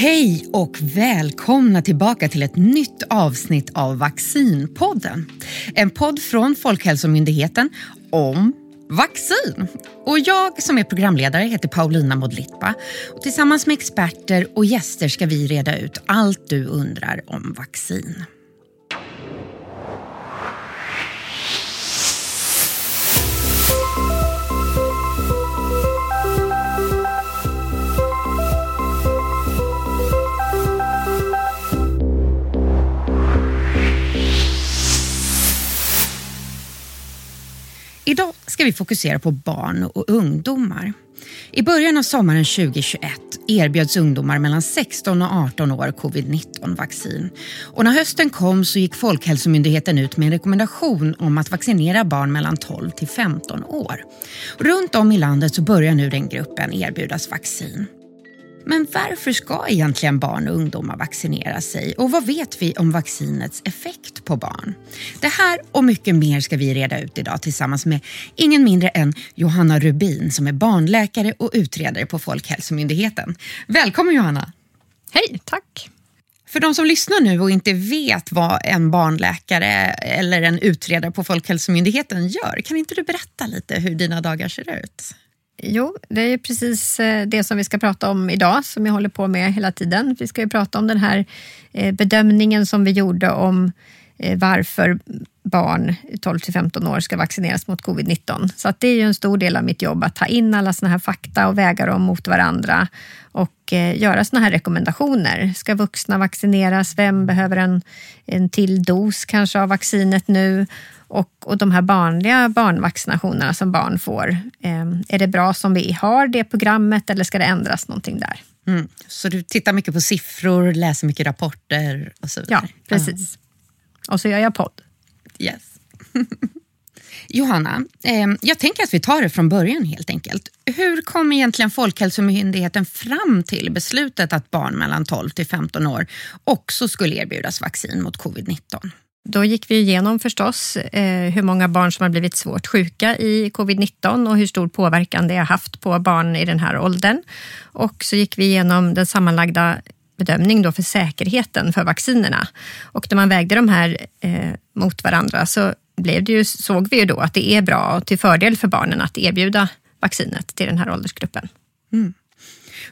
Hej och välkomna tillbaka till ett nytt avsnitt av Vaccinpodden. En podd från Folkhälsomyndigheten om vaccin. Och jag som är programledare heter Paulina Modlitba. Och tillsammans med experter och gäster ska vi reda ut allt du undrar om vaccin. Idag ska vi fokusera på barn och ungdomar. I början av sommaren 2021 erbjöds ungdomar mellan 16 och 18 år covid-19-vaccin. Och när hösten kom så gick Folkhälsomyndigheten ut med en rekommendation om att vaccinera barn mellan 12 till 15 år. Runt om i landet så börjar nu den gruppen erbjudas vaccin. Men varför ska egentligen barn och ungdomar vaccinera sig och vad vet vi om vaccinets effekt på barn? Det här och mycket mer ska vi reda ut idag tillsammans med ingen mindre än Johanna Rubin som är barnläkare och utredare på Folkhälsomyndigheten. Välkommen Johanna! Hej, tack! För de som lyssnar nu och inte vet vad en barnläkare eller en utredare på Folkhälsomyndigheten gör, kan inte du berätta lite hur dina dagar ser ut? Jo, det är precis eh, det som vi ska prata om idag, som jag håller på med hela tiden. Vi ska ju prata om den här eh, bedömningen som vi gjorde om varför barn 12 till 15 år ska vaccineras mot covid-19. Så att det är ju en stor del av mitt jobb att ta in alla såna här fakta och väga dem mot varandra och göra såna här rekommendationer. Ska vuxna vaccineras? Vem behöver en, en till dos kanske av vaccinet nu? Och, och de här vanliga barnvaccinationerna som barn får, eh, är det bra som vi har det programmet eller ska det ändras någonting där? Mm. Så du tittar mycket på siffror, läser mycket rapporter och så vidare? Ja, precis. Ja. Och så gör jag podd. Yes. Johanna, eh, jag tänker att vi tar det från början helt enkelt. Hur kom egentligen Folkhälsomyndigheten fram till beslutet att barn mellan 12 till 15 år också skulle erbjudas vaccin mot covid-19? Då gick vi igenom förstås eh, hur många barn som har blivit svårt sjuka i covid-19 och hur stor påverkan det har haft på barn i den här åldern. Och så gick vi igenom den sammanlagda bedömning då för säkerheten för vaccinerna. Och när man vägde de här eh, mot varandra så blev det ju, såg vi ju då att det är bra och till fördel för barnen att erbjuda vaccinet till den här åldersgruppen. Mm.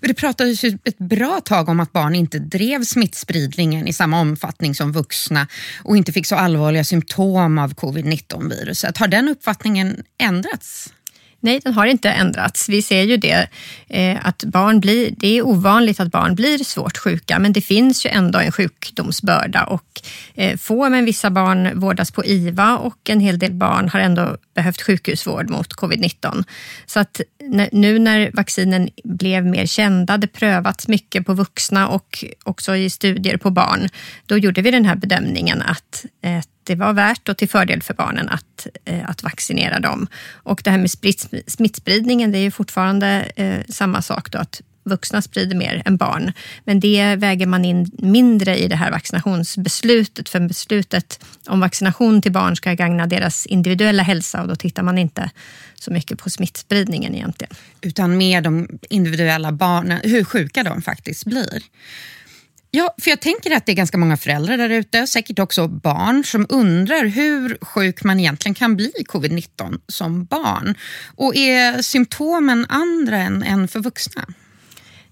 Det pratades ju ett bra tag om att barn inte drev smittspridningen i samma omfattning som vuxna och inte fick så allvarliga symptom av covid-19-viruset. Har den uppfattningen ändrats? Nej, den har inte ändrats. Vi ser ju det eh, att barn blir, det är ovanligt att barn blir svårt sjuka, men det finns ju ändå en sjukdomsbörda och eh, få men vissa barn vårdas på IVA och en hel del barn har ändå behövt sjukhusvård mot covid-19. Så att nu när vaccinen blev mer kända, det prövats mycket på vuxna och också i studier på barn, då gjorde vi den här bedömningen att eh, det var värt och till fördel för barnen att, eh, att vaccinera dem. Och det här med smittspridningen, det är ju fortfarande eh, samma sak då, att vuxna sprider mer än barn. Men det väger man in mindre i det här vaccinationsbeslutet. För beslutet om vaccination till barn ska gagna deras individuella hälsa och då tittar man inte så mycket på smittspridningen egentligen. Utan mer de individuella barnen, hur sjuka de faktiskt blir. Ja, för jag tänker att det är ganska många föräldrar där ute, säkert också barn, som undrar hur sjuk man egentligen kan bli i covid-19 som barn. Och är symptomen andra än, än för vuxna?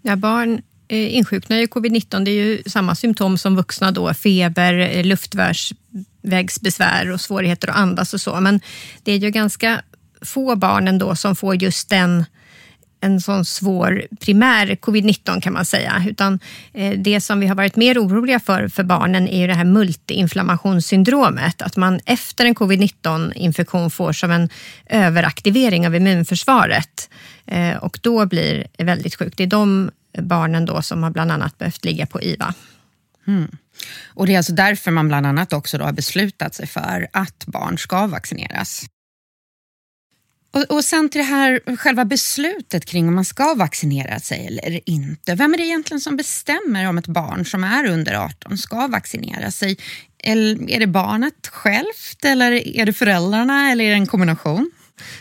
Ja, barn eh, insjuknar i covid-19, det är ju samma symptom som vuxna då, feber, eh, luftvägsbesvär och svårigheter att andas och så. Men det är ju ganska få barn ändå som får just den en sån svår primär covid-19 kan man säga. Utan eh, det som vi har varit mer oroliga för för barnen är ju det här multiinflammationssyndromet. Att man efter en covid-19 infektion får som en överaktivering av immunförsvaret eh, och då blir väldigt sjukt. Det är de barnen då som har bland annat behövt ligga på IVA. Mm. Och Det är alltså därför man bland annat också har beslutat sig för att barn ska vaccineras. Och, och sen till det här själva beslutet kring om man ska vaccinera sig eller inte. Vem är det egentligen som bestämmer om ett barn som är under 18 ska vaccinera sig? Eller är det barnet självt eller är det föräldrarna eller är det en kombination?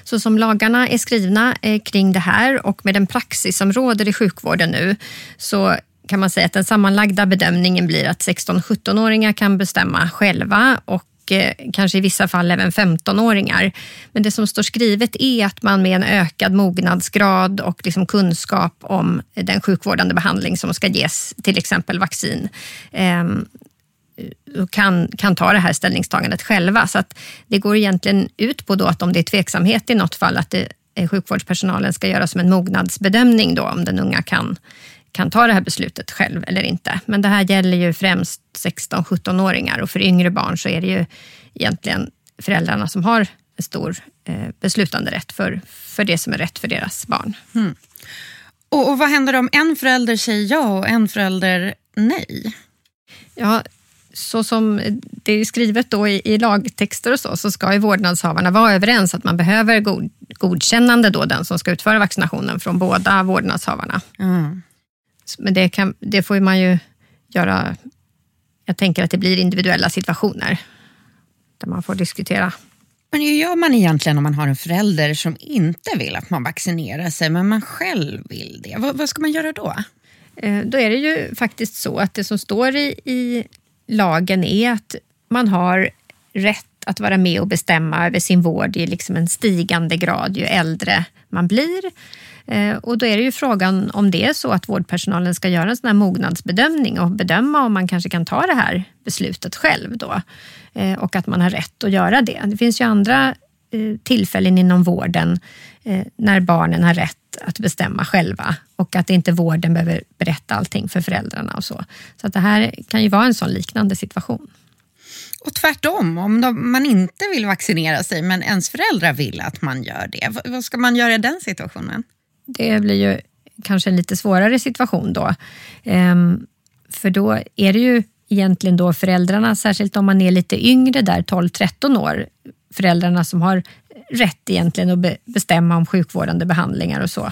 Så som lagarna är skrivna eh, kring det här och med den praxis som råder i sjukvården nu så kan man säga att den sammanlagda bedömningen blir att 16-17-åringar kan bestämma själva och och eh, kanske i vissa fall även 15-åringar. Men det som står skrivet är att man med en ökad mognadsgrad och liksom kunskap om den sjukvårdande behandling som ska ges, till exempel vaccin, ehm, kan, kan ta det här ställningstagandet själva. Så att det går egentligen ut på då att om det är tveksamhet i något fall, att det, eh, sjukvårdspersonalen ska göra som en mognadsbedömning då, om den unga kan, kan ta det här beslutet själv eller inte. Men det här gäller ju främst 16-17-åringar och för yngre barn så är det ju egentligen föräldrarna som har en stor eh, beslutanderätt för, för det som är rätt för deras barn. Mm. Och, och vad händer om en förälder säger ja och en förälder nej? Ja, så som det är skrivet då i, i, lagtexter och så, så ska ju vårdnadshavarna vara överens att man behöver god, godkännande då, den som ska utföra vaccinationen från båda vårdnadshavarna. Mm. Men det, kan, det får man ju göra, jag tänker att det blir individuella situationer där man får diskutera. Men hur gör man egentligen om man har en förälder som inte vill att man vaccinerar sig, men man själv vill det? vad, vad ska man göra då? Eh, då är det ju faktiskt så att det som står i, i lagen är att man har rätt att vara med och bestämma över sin vård i liksom en stigande grad ju äldre man blir. Eh, och då är det ju frågan om det är så att vårdpersonalen ska göra en sån här mognadsbedömning och bedöma om man kanske kan ta det här beslutet själv då. Eh, och att man har rätt att göra det. Det finns ju andra eh, tillfällen inom vården när barnen har rätt att bestämma själva och att inte vården behöver berätta allting för föräldrarna och så. Så att det här kan ju vara en sån liknande situation. Och tvärtom, om de, man inte vill vaccinera sig men ens föräldrar vill att man gör det, vad ska man göra i den situationen? Det blir ju kanske en lite svårare situation då. Ehm, för då är det ju egentligen då föräldrarna, särskilt om man är lite yngre där, 12-13 år, föräldrarna som har rätt egentligen att bestämma om sjukvårdande behandlingar och så.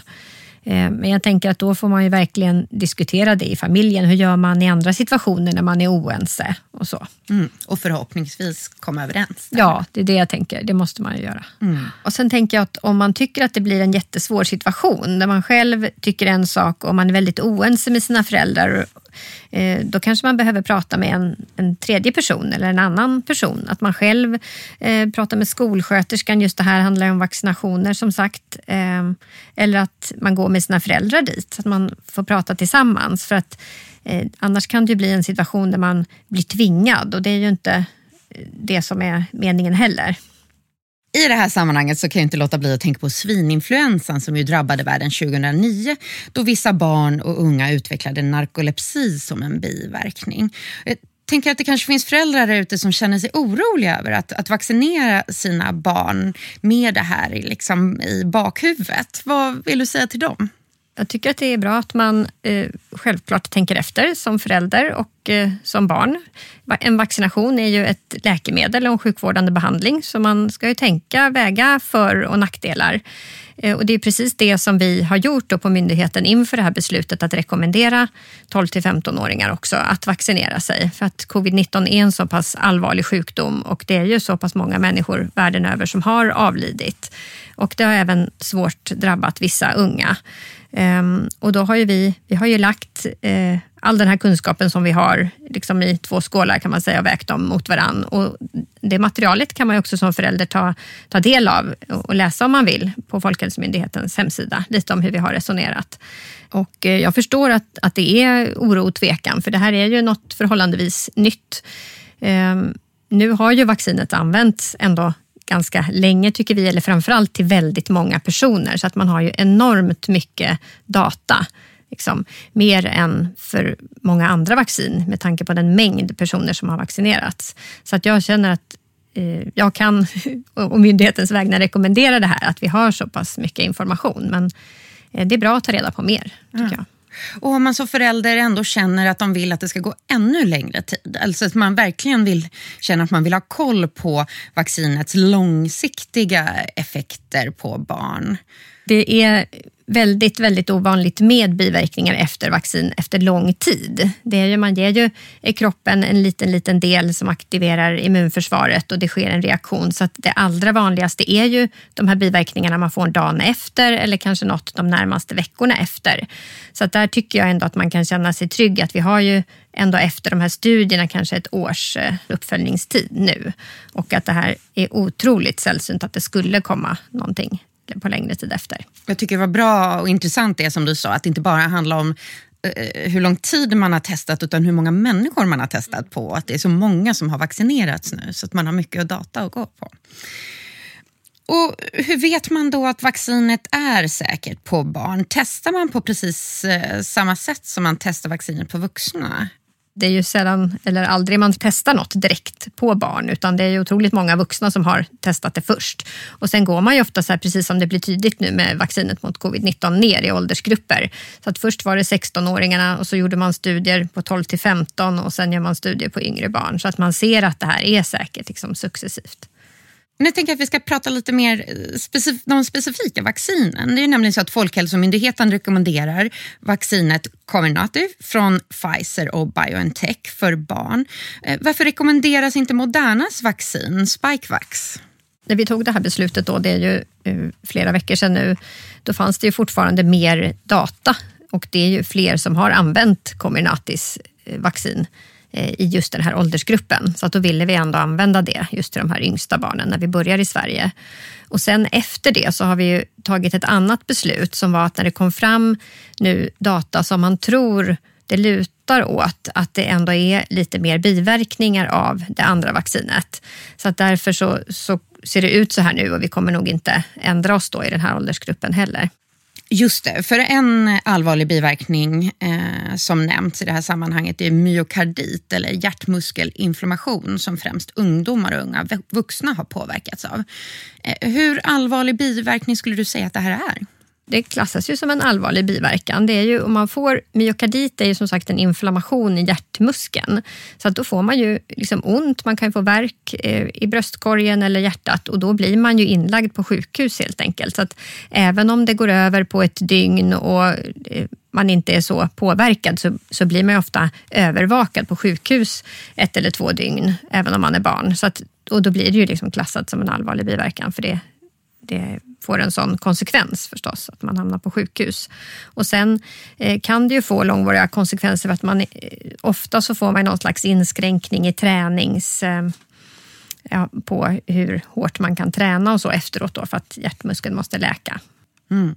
Eh, men jag tänker att då får man ju verkligen diskutera det i familjen. Hur gör man i andra situationer när man är oense och så. Mm. Och förhoppningsvis komma överens. Där. Ja, det är det jag tänker. Det måste man ju göra. Mm. Och sen tänker jag att om man tycker att det blir en jättesvår situation där man själv tycker en sak och man är väldigt oense med sina föräldrar Eh, då kanske man behöver prata med en, en tredje person eller en annan person. Att man själv eh, pratar med skolsköterskan, just det här handlar om vaccinationer som sagt. Eh, eller att man går med sina föräldrar dit, så att man får prata tillsammans. För att eh, annars kan det ju bli en situation där man blir tvingad och det är ju inte eh, det som är meningen heller. I det här sammanhanget så kan jag inte låta bli att tänka på svininfluensan som ju drabbade världen 2009 då vissa barn och unga utvecklade narkolepsi som en biverkning. Jag tänker att det kanske finns föräldrar där ute som känner sig oroliga över att, att vaccinera sina barn med det här liksom i bakhuvudet. Vad vill du säga till dem? Jag tycker att det är bra att man eh, självklart tänker efter som förälder och eh, som barn. En vaccination är ju ett läkemedel och en sjukvårdande behandling så man ska ju tänka, väga för och nackdelar. Eh, och det är precis det som vi har gjort på myndigheten inför det här beslutet att rekommendera 12 till 15-åringar också att vaccinera sig. För att covid-19 är en så pass allvarlig sjukdom och det är ju så pass många människor världen över som har avlidit. Och det har även svårt drabbat vissa unga. Ehm, och då har ju vi, vi har ju lagt eh, all den här kunskapen som vi har liksom i två skålar kan man säga och vägt dem mot varann. Och det materialet kan man också som förälder ta, ta del av och läsa om man vill på Folkhälsomyndighetens hemsida, lite om hur vi har resonerat. Och eh, jag förstår att, att det är oro och tvekan, för det här är ju något förhållandevis nytt. Ehm, nu har ju vaccinet använts ändå ganska länge tycker vi, eller framförallt till väldigt många personer. Så att man har ju enormt mycket data. Liksom, mer än för många andra vaccin med tanke på den mängd personer som har vaccinerats. Så att jag känner att eh, jag kan och myndighetens vägnar rekommendera det här, att vi har så pass mycket information. Men eh, det är bra att ta reda på mer, tycker ja. jag. Och om man som förälder ändå känner att de vill att det ska gå ännu längre tid, alltså att man verkligen vill känna att man vill ha koll på vaccinets långsiktiga effekter på barn. Det är väldigt, väldigt ovanligt med biverkningar efter vaccin efter lång tid. Det är ju, man ger ju kroppen en liten, liten del som aktiverar immunförsvaret och det sker en reaktion. Så att det allra vanligaste är ju de här biverkningarna man får dagen efter eller kanske något de närmaste veckorna efter. Så att där tycker jag ändå att man kan känna sig trygg att vi har ju ändå efter de här studierna kanske ett års eh, uppföljningstid nu och att det här är otroligt sällsynt att det skulle komma någonting på längre tid efter. Jag tycker det var bra och intressant det som du sa, att det inte bara handlar om eh, hur lång tid man har testat utan hur många människor man har testat på. Att det är så många som har vaccinerats nu så att man har mycket data att gå på. Och Hur vet man då att vaccinet är säkert på barn? Testar man på precis eh, samma sätt som man testar vaccinet på vuxna? Det är ju sällan eller aldrig man testar något direkt på barn utan det är ju otroligt många vuxna som har testat det först. Och sen går man ju ofta, så här, precis som det blir tydligt nu med vaccinet mot covid-19, ner i åldersgrupper. Så att först var det 16-åringarna och så gjorde man studier på 12 till 15 och sen gör man studier på yngre barn så att man ser att det här är säkert liksom, successivt. Nu tänker jag att vi ska prata lite mer eh, specif de specifika vaccinen. Det är nämligen så att Folkhälsomyndigheten rekommenderar vaccinet Comirnaty från Pfizer och BioNTech för barn. Eh, varför rekommenderas inte Modernas vaccin Spikevax? När vi tog det här beslutet, då, det är ju eh, flera veckor sedan nu, då fanns det ju fortfarande mer data och det är ju fler som har använt Comirnatys vaccin Eh, i just den här åldersgruppen. Så att då ville vi ändå använda det just till de här yngsta barnen när vi börjar i Sverige. Och sen efter det så har vi tagit ett annat beslut som var att när det kom fram nu data som man tror det lutar åt att det ändå är lite mer biverkningar av det andra vaccinet. Så att därför så, så ser det ut så här nu och vi kommer nog inte ändra oss då i den här åldersgruppen heller. Just det, för en allvarlig biverkning eh, som nämnts i det här sammanhanget är myokardit eller hjärtmuskelinflammation som främst ungdomar och unga vuxna har påverkats av. Eh, hur allvarlig biverkning skulle du säga att det här är? Det klassas ju som en allvarlig biverkan. Det är ju, om man får myokardit är ju som sagt en inflammation i hjärtmuskeln. Så att då får man ju liksom ont, man kan få värk eh, i bröstkorgen eller hjärtat och då blir man ju inlagd på sjukhus helt enkelt. Så att även om det går över på ett dygn och eh, man inte är så påverkad så, så blir man ofta övervakad på sjukhus ett eller två dygn, även om man är barn. Så att, och då blir det ju liksom klassat som en allvarlig biverkan för det, det får en sån konsekvens förstås, att man hamnar på sjukhus. Och sen eh, kan det ju få långvariga konsekvenser för att man eh, ofta så får man någon slags inskränkning i tränings eh, ja, på hur hårt man kan träna och så efteråt då för att hjärtmuskeln måste läka. Mm.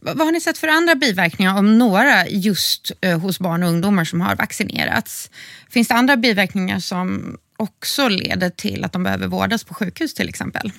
Vad har ni sett för andra biverkningar, om några, just eh, hos barn och ungdomar som har vaccinerats? Finns det andra biverkningar som också leder till att de behöver vårdas på sjukhus till exempel?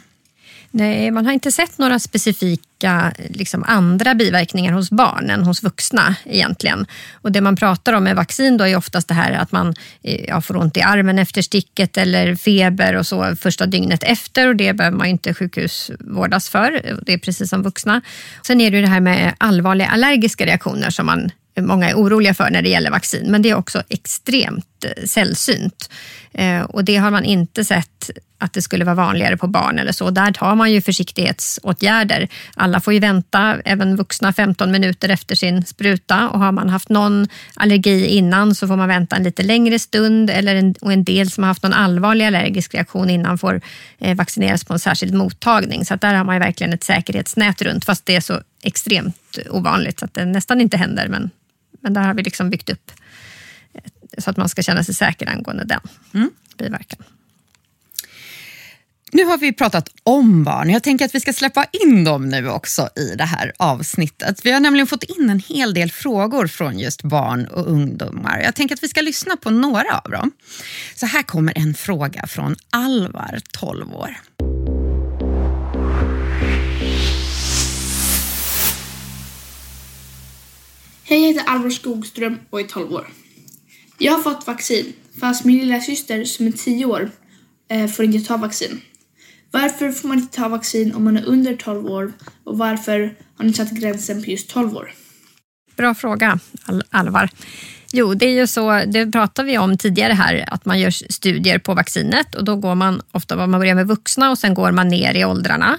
Nej, man har inte sett några specifika liksom, andra biverkningar hos barn än hos vuxna egentligen. Och det man pratar om med vaccin då är oftast det här att man eh, ja, får ont i armen efter sticket eller feber och så första dygnet efter och det behöver man inte sjukhusvårdas för. Det är precis som vuxna. Sen är det ju det här med allvarliga allergiska reaktioner som man många är oroliga för när det gäller vaccin, men det är också extremt eh, sällsynt. Eh, och det har man inte sett att det skulle vara vanligare på barn eller så. Där tar man ju försiktighetsåtgärder. Alla får ju vänta, även vuxna, 15 minuter efter sin spruta och har man haft någon allergi innan så får man vänta en lite längre stund eller en, och en del som har haft någon allvarlig allergisk reaktion innan får eh, vaccineras på en särskild mottagning. Så där har man ju verkligen ett säkerhetsnät runt fast det är så extremt ovanligt så att det nästan inte händer. Men, men där har vi liksom byggt upp så att man ska känna sig säker angående den mm. biverkan. Nu har vi pratat om barn. Jag tänker att vi ska släppa in dem nu också i det här avsnittet. Vi har nämligen fått in en hel del frågor från just barn och ungdomar. Jag tänker att vi ska lyssna på några av dem. Så här kommer en fråga från Alvar, 12 år. Hej, jag heter Alvar Skogström och är 12 år. Jag har fått vaccin, fast min lilla syster som är 10 år eh, får inte ta vaccin. Varför får man inte ta vaccin om man är under 12 år och varför har ni satt gränsen på just 12 år? Bra fråga, Al Alvar. Jo, det är ju så, det pratade vi om tidigare här, att man gör studier på vaccinet och då går man ofta, man börjar med vuxna och sen går man ner i åldrarna.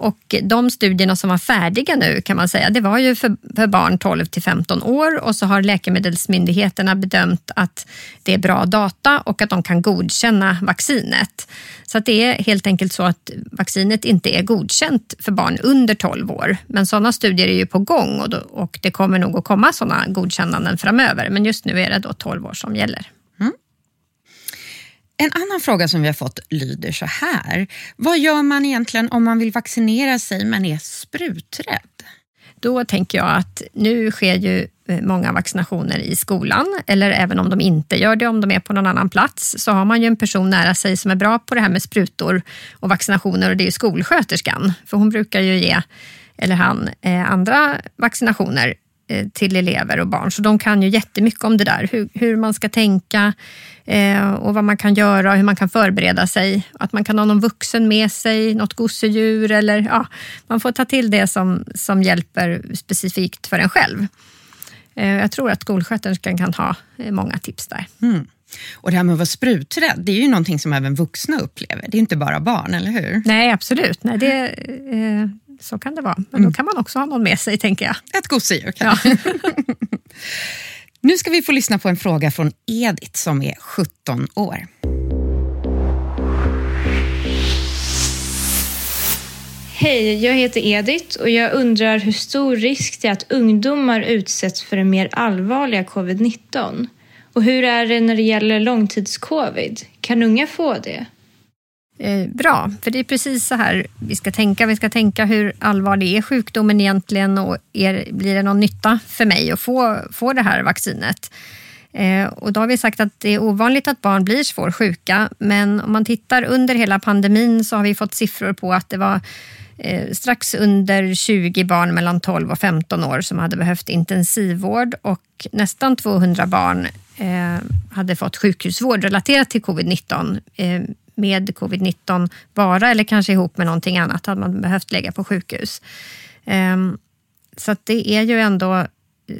Och de studierna som var färdiga nu kan man säga, det var ju för, för barn 12 till 15 år och så har läkemedelsmyndigheterna bedömt att det är bra data och att de kan godkänna vaccinet. Så att det är helt enkelt så att vaccinet inte är godkänt för barn under 12 år. Men sådana studier är ju på gång och, då, och det kommer nog att komma sådana godkännanden framöver. Men just nu är det då 12 år som gäller. En annan fråga som vi har fått lyder så här. Vad gör man egentligen om man vill vaccinera sig men är spruträdd? Då tänker jag att nu sker ju eh, många vaccinationer i skolan eller även om de inte gör det, om de är på någon annan plats, så har man ju en person nära sig som är bra på det här med sprutor och vaccinationer och det är ju skolsköterskan. För hon brukar ju ge, eller han, eh, andra vaccinationer till elever och barn. Så de kan ju jättemycket om det där, hur, hur man ska tänka eh, och vad man kan göra och hur man kan förbereda sig. Att man kan ha någon vuxen med sig, något gosedjur eller ja, man får ta till det som, som hjälper specifikt för en själv. Eh, jag tror att skolsköterskan kan ha eh, många tips där. Mm. Och det här med att vara spruträdd, det är ju någonting som även vuxna upplever. Det är inte bara barn, eller hur? Nej, absolut. Nej, det, eh, så kan det vara. Men mm. då kan man också ha någon med sig, tänker jag. Ett gosedjur kanske. Ja. nu ska vi få lyssna på en fråga från Edith som är 17 år. Hej, jag heter Edith och jag undrar hur stor risk det är att ungdomar utsätts för den mer allvarliga covid-19. Och hur är det när det gäller långtidscovid? Kan unga få det? Eh, bra, för det är precis så här vi ska tänka. Vi ska tänka hur allvarlig är sjukdomen egentligen och är, blir det någon nytta för mig att få, få det här vaccinet? Eh, och då har vi sagt att det är ovanligt att barn blir svårt sjuka, men om man tittar under hela pandemin så har vi fått siffror på att det var eh, strax under 20 barn mellan 12 och 15 år som hade behövt intensivvård och nästan 200 barn eh, hade fått sjukhusvård relaterat till covid-19 med covid-19 bara eller kanske ihop med någonting annat hade man behövt lägga på sjukhus. Ehm, så det är ju ändå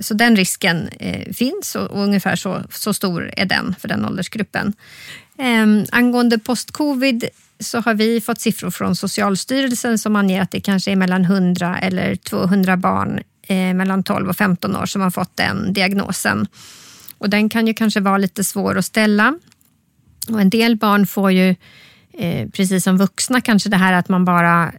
så den risken eh, finns och, och, ungefär så, så stor är den för den åldersgruppen. Eh, angående post-covid så har vi fått siffror från Socialstyrelsen som anger att det kanske är mellan 100 eller 200 barn eh, mellan 12 och 15 år som har fått den diagnosen. Och den kan ju kanske vara lite svår att ställa. Och en del barn får ju, eh, precis som vuxna, kanske det här att man bara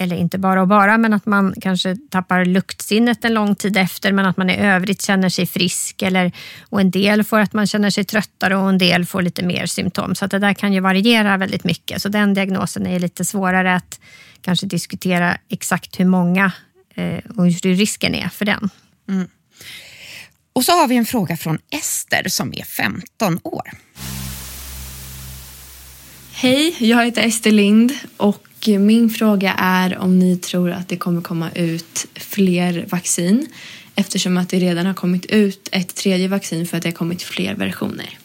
eller inte bara och bara, men att man kanske tappar luktsinnet en lång tid efter, men att man i övrigt känner sig frisk. Eller, och en del får att man känner sig tröttare och en del får lite mer symptom. Så att det där kan ju variera väldigt mycket. Så den diagnosen är lite svårare att kanske diskutera exakt hur många eh, och hur risken är för den. Mm. Och så har vi en fråga från Ester som är 15 år. Hej, jag heter Ester Lind och min fråga är om ni tror att det kommer komma ut fler vaccin eftersom att det redan har kommit ut ett tredje vaccin för att det har kommit fler versioner.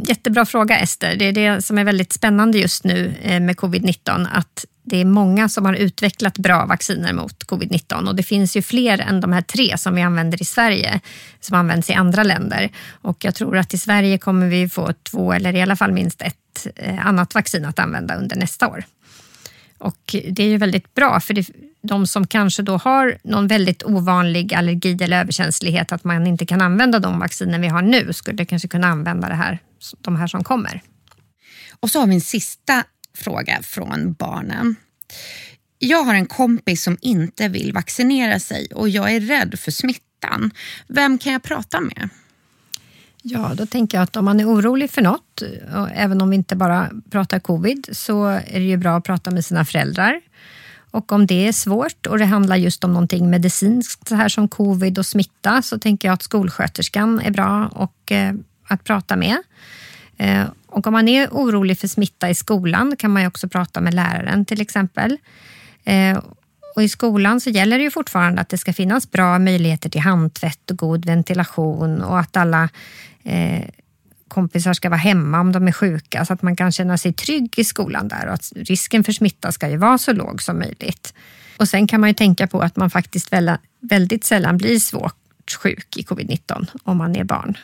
Jättebra fråga Ester. Det är det som är väldigt spännande just nu eh, med covid-19. Att det är många som har utvecklat bra vacciner mot covid-19 och det finns ju fler än de här tre som vi använder i Sverige som används i andra länder. Och jag tror att i Sverige kommer vi få två eller i alla fall minst ett Eh, annat vaccin att använda under nästa år. Och det är ju väldigt bra för det, de som kanske då har någon väldigt ovanlig allergi eller överkänslighet att man inte kan använda de vacciner vi har nu skulle kanske kunna använda det här, de här som kommer. Och så har vi en sista fråga från barnen. Jag har en kompis som inte vill vaccinera sig och jag är rädd för smittan. Vem kan jag prata med? Ja, då tänker jag att om man är orolig för något, även om vi inte bara pratar covid, så är det ju bra att prata med sina föräldrar. Och om det är svårt och det handlar just om någonting medicinskt, så här som covid och smitta, så tänker jag att skolsköterskan är bra och, eh, att prata med. Eh, och om man är orolig för smitta i skolan kan man ju också prata med läraren till exempel. Eh, och I skolan så gäller det ju fortfarande att det ska finnas bra möjligheter till handtvätt och god ventilation och att alla eh, kompisar ska vara hemma om de är sjuka så att man kan känna sig trygg i skolan där och att risken för smitta ska ju vara så låg som möjligt. Och sen kan man ju tänka på att man faktiskt väldigt sällan blir svårt sjuk i covid-19 om man är barn.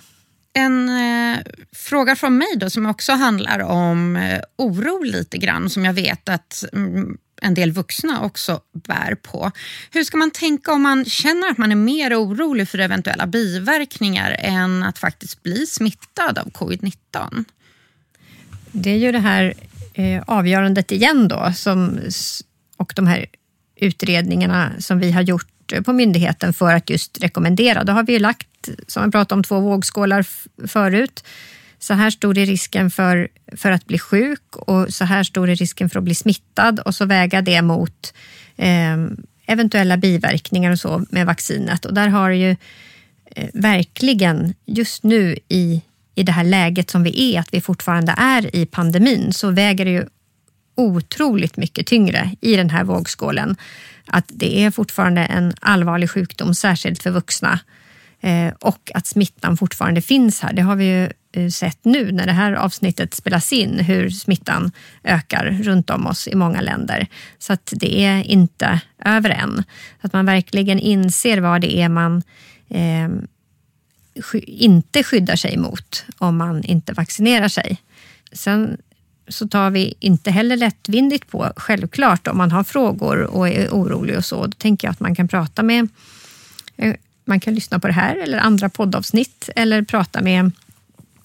En eh, fråga från mig då som också handlar om eh, oro lite grann som jag vet att mm, en del vuxna också bär på. Hur ska man tänka om man känner att man är mer orolig för eventuella biverkningar än att faktiskt bli smittad av covid-19? Det är ju det här eh, avgörandet igen då som, och de här utredningarna som vi har gjort eh, på myndigheten för att just rekommendera. Då har vi lagt, som vi pratade om, två vågskålar förut. Så här stor är risken för, för att bli sjuk och så här stor är risken för att bli smittad och så väga det mot eh, eventuella biverkningar och så med vaccinet. Och där har ju eh, verkligen just nu i, i det här läget som vi är, att vi fortfarande är i pandemin, så väger det ju otroligt mycket tyngre i den här vågskålen att det är fortfarande en allvarlig sjukdom, särskilt för vuxna. Eh, och att smittan fortfarande finns här. Det har vi ju Eh, sett nu när det här avsnittet spelas in, hur smittan ökar runt om oss i många länder. Så att det är inte över än. Att man verkligen inser vad det är man eh, inte skyddar sig mot om man inte vaccinerar sig. Sen så tar vi inte heller lättvindigt på, självklart, om man har frågor och är orolig och så. Då tänker jag att man kan prata med, eh, man kan lyssna på det här eller andra poddavsnitt eller prata med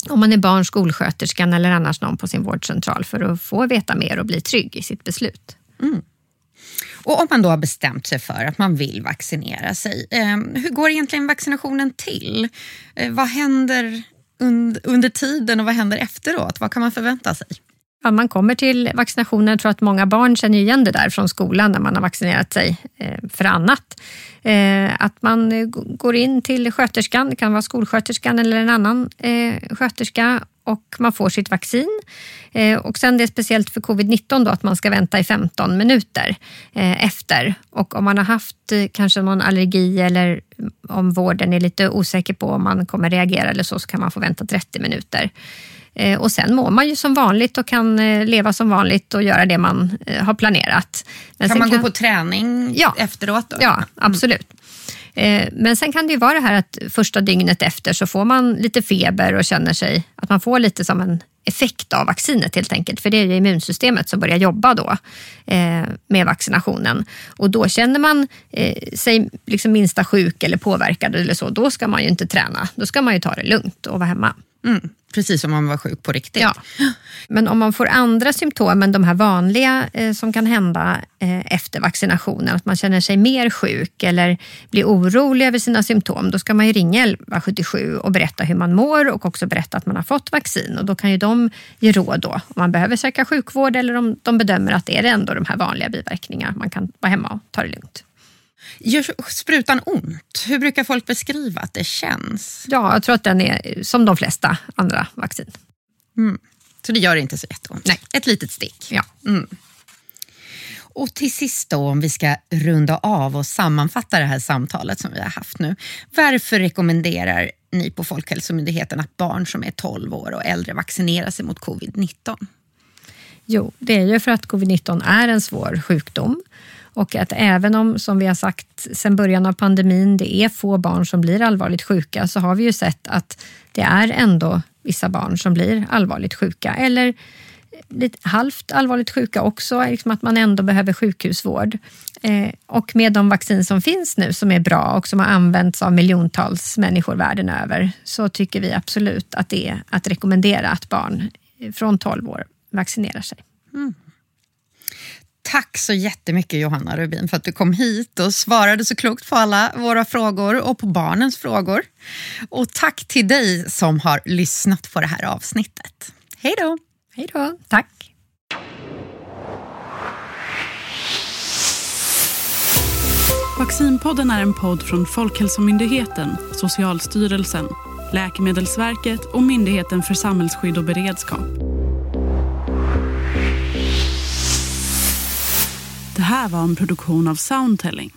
om man är barn, skolsköterskan eller annars någon på sin vårdcentral för att få veta mer och bli trygg i sitt beslut. Mm. Och om man då har bestämt sig för att man vill vaccinera sig, eh, hur går egentligen vaccinationen till? Eh, vad händer under tiden och vad händer efteråt? Vad kan man förvänta sig? Ja, man kommer till vaccinationen, jag tror att många barn känner igen det där från skolan när man har vaccinerat sig eh, för annat. Eh, att man eh, går in till sköterskan, det kan vara skolsköterskan eller en annan sköterska och man får sitt vaccin. Och sen det är speciellt för covid-19 då att man ska vänta i 15 minuter efter. Och om man har haft kanske någon allergi eller om vården är lite osäker på om man kommer reagera eller så, så kan man få vänta 30 minuter. Eh, och sen mår man ju som vanligt och kan eh, leva som vanligt och göra det man eh, har planerat. Men kan man kan... gå på träning ja, efteråt? Då? Ja, mm. absolut. Mm. Men sen kan det ju vara det här att första dygnet efter så får man lite feber och känner sig att man får lite som en effekt av vaccinet helt enkelt. För det är ju immunsystemet som börjar jobba då med vaccinationen. Och då känner man sig liksom minsta sjuk eller påverkad eller så, då ska man ju inte träna. Då ska man ju ta det lugnt och vara hemma. Mm, precis som om man var sjuk på riktigt. Ja. Men om man får andra symptom än de här vanliga eh, som kan hända eh, efter vaccinationen, att man känner sig mer sjuk eller blir orolig över sina symptom, då ska man ju ringa 1177 och berätta hur man mår och också berätta att man har fått vaccin. Och då kan ju de ge råd då, om man behöver söka sjukvård eller om de bedömer att det är ändå de här vanliga biverkningarna. Man kan vara hemma och ta det lugnt. Gör sprutan ont? Hur brukar folk beskriva att det känns? Ja, jag tror att den är som de flesta andra vaccin. Mm. Så det gör inte så jätteont? Nej. Ett litet stick? Ja. Mm. Och till sist då, om vi ska runda av och sammanfatta det här samtalet som vi har haft nu. Varför rekommenderar ni på Folkhälsomyndigheten att barn som är 12 år och äldre vaccinerar sig mot covid-19? Jo, det är ju för att covid-19 är en svår sjukdom och att även om, som vi har sagt sedan början av pandemin, det är få barn som blir allvarligt sjuka, så har vi ju sett att det är ändå vissa barn som blir allvarligt sjuka eller lite halvt allvarligt sjuka också, liksom att man ändå behöver sjukhusvård. Eh, och med de vaccin som finns nu som är bra och som har använts av miljontals människor världen över så tycker vi absolut att det är att rekommendera att barn från 12 år vaccinerar sig. Mm. Tack så jättemycket Johanna Rubin för att du kom hit och svarade så klokt på alla våra frågor och på barnens frågor. Och tack till dig som har lyssnat på det här avsnittet. Hej då! Hej då! Tack! Vaccinpodden är en podd från Folkhälsomyndigheten, Socialstyrelsen, Läkemedelsverket och Myndigheten för samhällsskydd och beredskap. Det här var en produktion av Soundtelling.